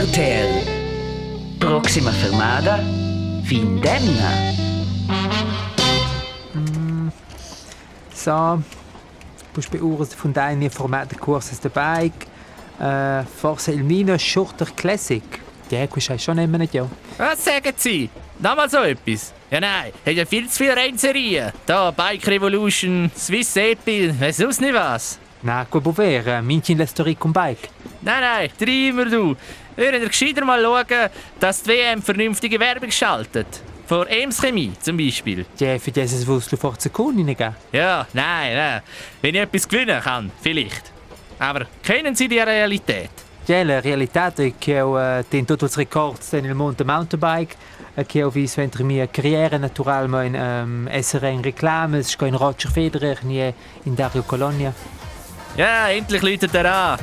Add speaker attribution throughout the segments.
Speaker 1: RTL. Proxima fermada, fin demna.
Speaker 2: So, pus bei Uras von deinen Formaten Kurses dabei. Äh, Forza Ilmino Schurter Classic. Die hast du schon immer nicht, ja.
Speaker 3: Was sagen Sie? Nochmal so etwas? Ja nein, hat ja viel zu viele Rennserien. Da, Bike Revolution, Swiss Epi, weiss sonst nicht was.
Speaker 2: Na, quoi bovere, minci l'historique un bike.
Speaker 3: Nein, nein, treiber du. Würden ihr gescheiter mal schauen, dass die WM vernünftige Werbung schaltet. Vor Ems Chemie zum Beispiel.
Speaker 2: Ja, für dieses willst du Forza Kunin geben.
Speaker 3: Ja, nein, nein. Wenn ich etwas gewinnen kann, vielleicht. Aber kennen Sie die Realität?
Speaker 2: Ja, la realità è che ho uh, tutto il records nel mondo mountainbike, uh, che ho visto entre mia carriera naturale ma in um, essere in Reklame, es in Roger Federer, in Dario Colonia.
Speaker 3: Ja, endlich läutet er an.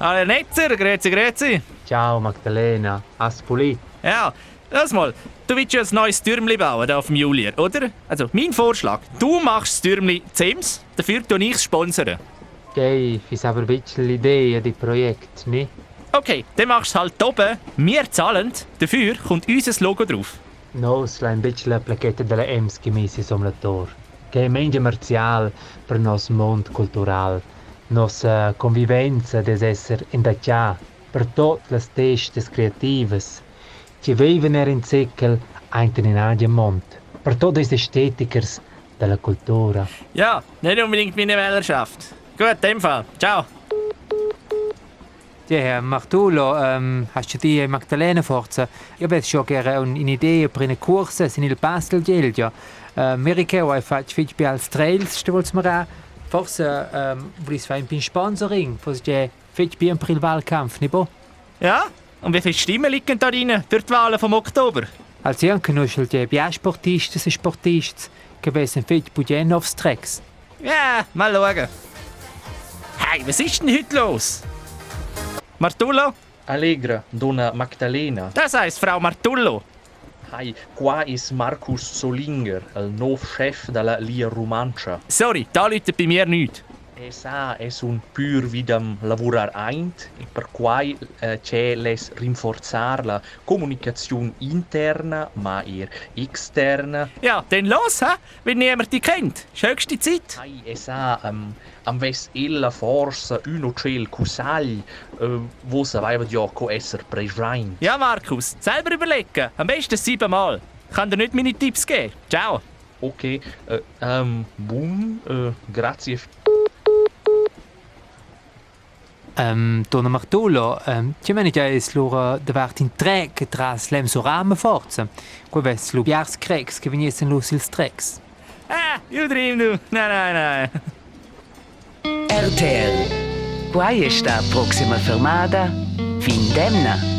Speaker 3: Hallo Netzer, grüezi, grüezi.
Speaker 2: Ciao Magdalena, Aspoli.
Speaker 3: Ja, lass mal. Du willst ja ein neues Türmli bauen hier auf dem Julier, oder? Also, mein Vorschlag. Du machst das Türmli Zems, dafür tue ich es sponsern.
Speaker 2: Okay, ich habe ein bisschen l'idea di Projekt, ne?
Speaker 3: Okay, dann machst du halt oben. Wir zahlen, dafür kommt unser Logo drauf.
Speaker 2: No, es ein bisschen la plaquetta della EMS si somlator. Che meglio marziale per il nostro mondo culturale, nostra convivenza des esser in da già, per tutte le testes che vivono in Zeckel einten in Adien Mond, per tutte le estetikers della cultura.
Speaker 3: Ja, nicht unbedingt meine Wählerschaft. Gut, in dem Fall. Ciao.
Speaker 2: Ja, Herr Martulo, ähm, hast du die Magdalena forza? Io avevo schon gerne un'idea per una corsa in il Basel gel, ja. Äh, Amerika, wo ich fatto viel als Trails, stellt mir an. Forse, ähm, wo ich ein Sponsoring, per il Wahlkampf, nicht wahr?
Speaker 3: Ja? Und wie viele Stimmen liegen da rein für die Wahlen vom Oktober?
Speaker 2: Als ich conosco die Sportistas e Sportistas, che wissen viel bei aufs Tracks.
Speaker 3: Ja, mal schauen. Hey, was ist denn heute los? Martullo?
Speaker 4: Allegra, Donna Magdalena.
Speaker 3: Das heißt Frau Martullo.
Speaker 4: Hi, qua is Marcus Solinger, il nuovo chef della Lia Romancia.
Speaker 3: Sorry, da läutet bei mir nichts.
Speaker 4: E sa, es un pur vidam lavorar eint, e per quai eh, c'è les rinforzar la comunicazione interna, ma ir externa.
Speaker 3: Ja, dann los, hä? Wenn niemand die kennt. Ist höchste Zeit.
Speaker 4: Hi, e sa, um, am ves ella forsa uno cel cusagl, uh, wo sa vaiva dioco esser presrein.
Speaker 3: Ja, Markus, selber überlegen. Am besten siebenmal. Kann dir nicht meine Tipps geben. Ciao.
Speaker 4: Ok, uh, um, boom, uh, grazie.
Speaker 2: Ähm, Donna Martullo, ähm, ci meni già es loro davart in trek tras lem so rame forza. Qua ves lu biars crex che veniesen los ils trex.
Speaker 3: Ah, io dream du. Nein, nein, nein.
Speaker 1: RTL. Quai sta proxima fermada, fin demna.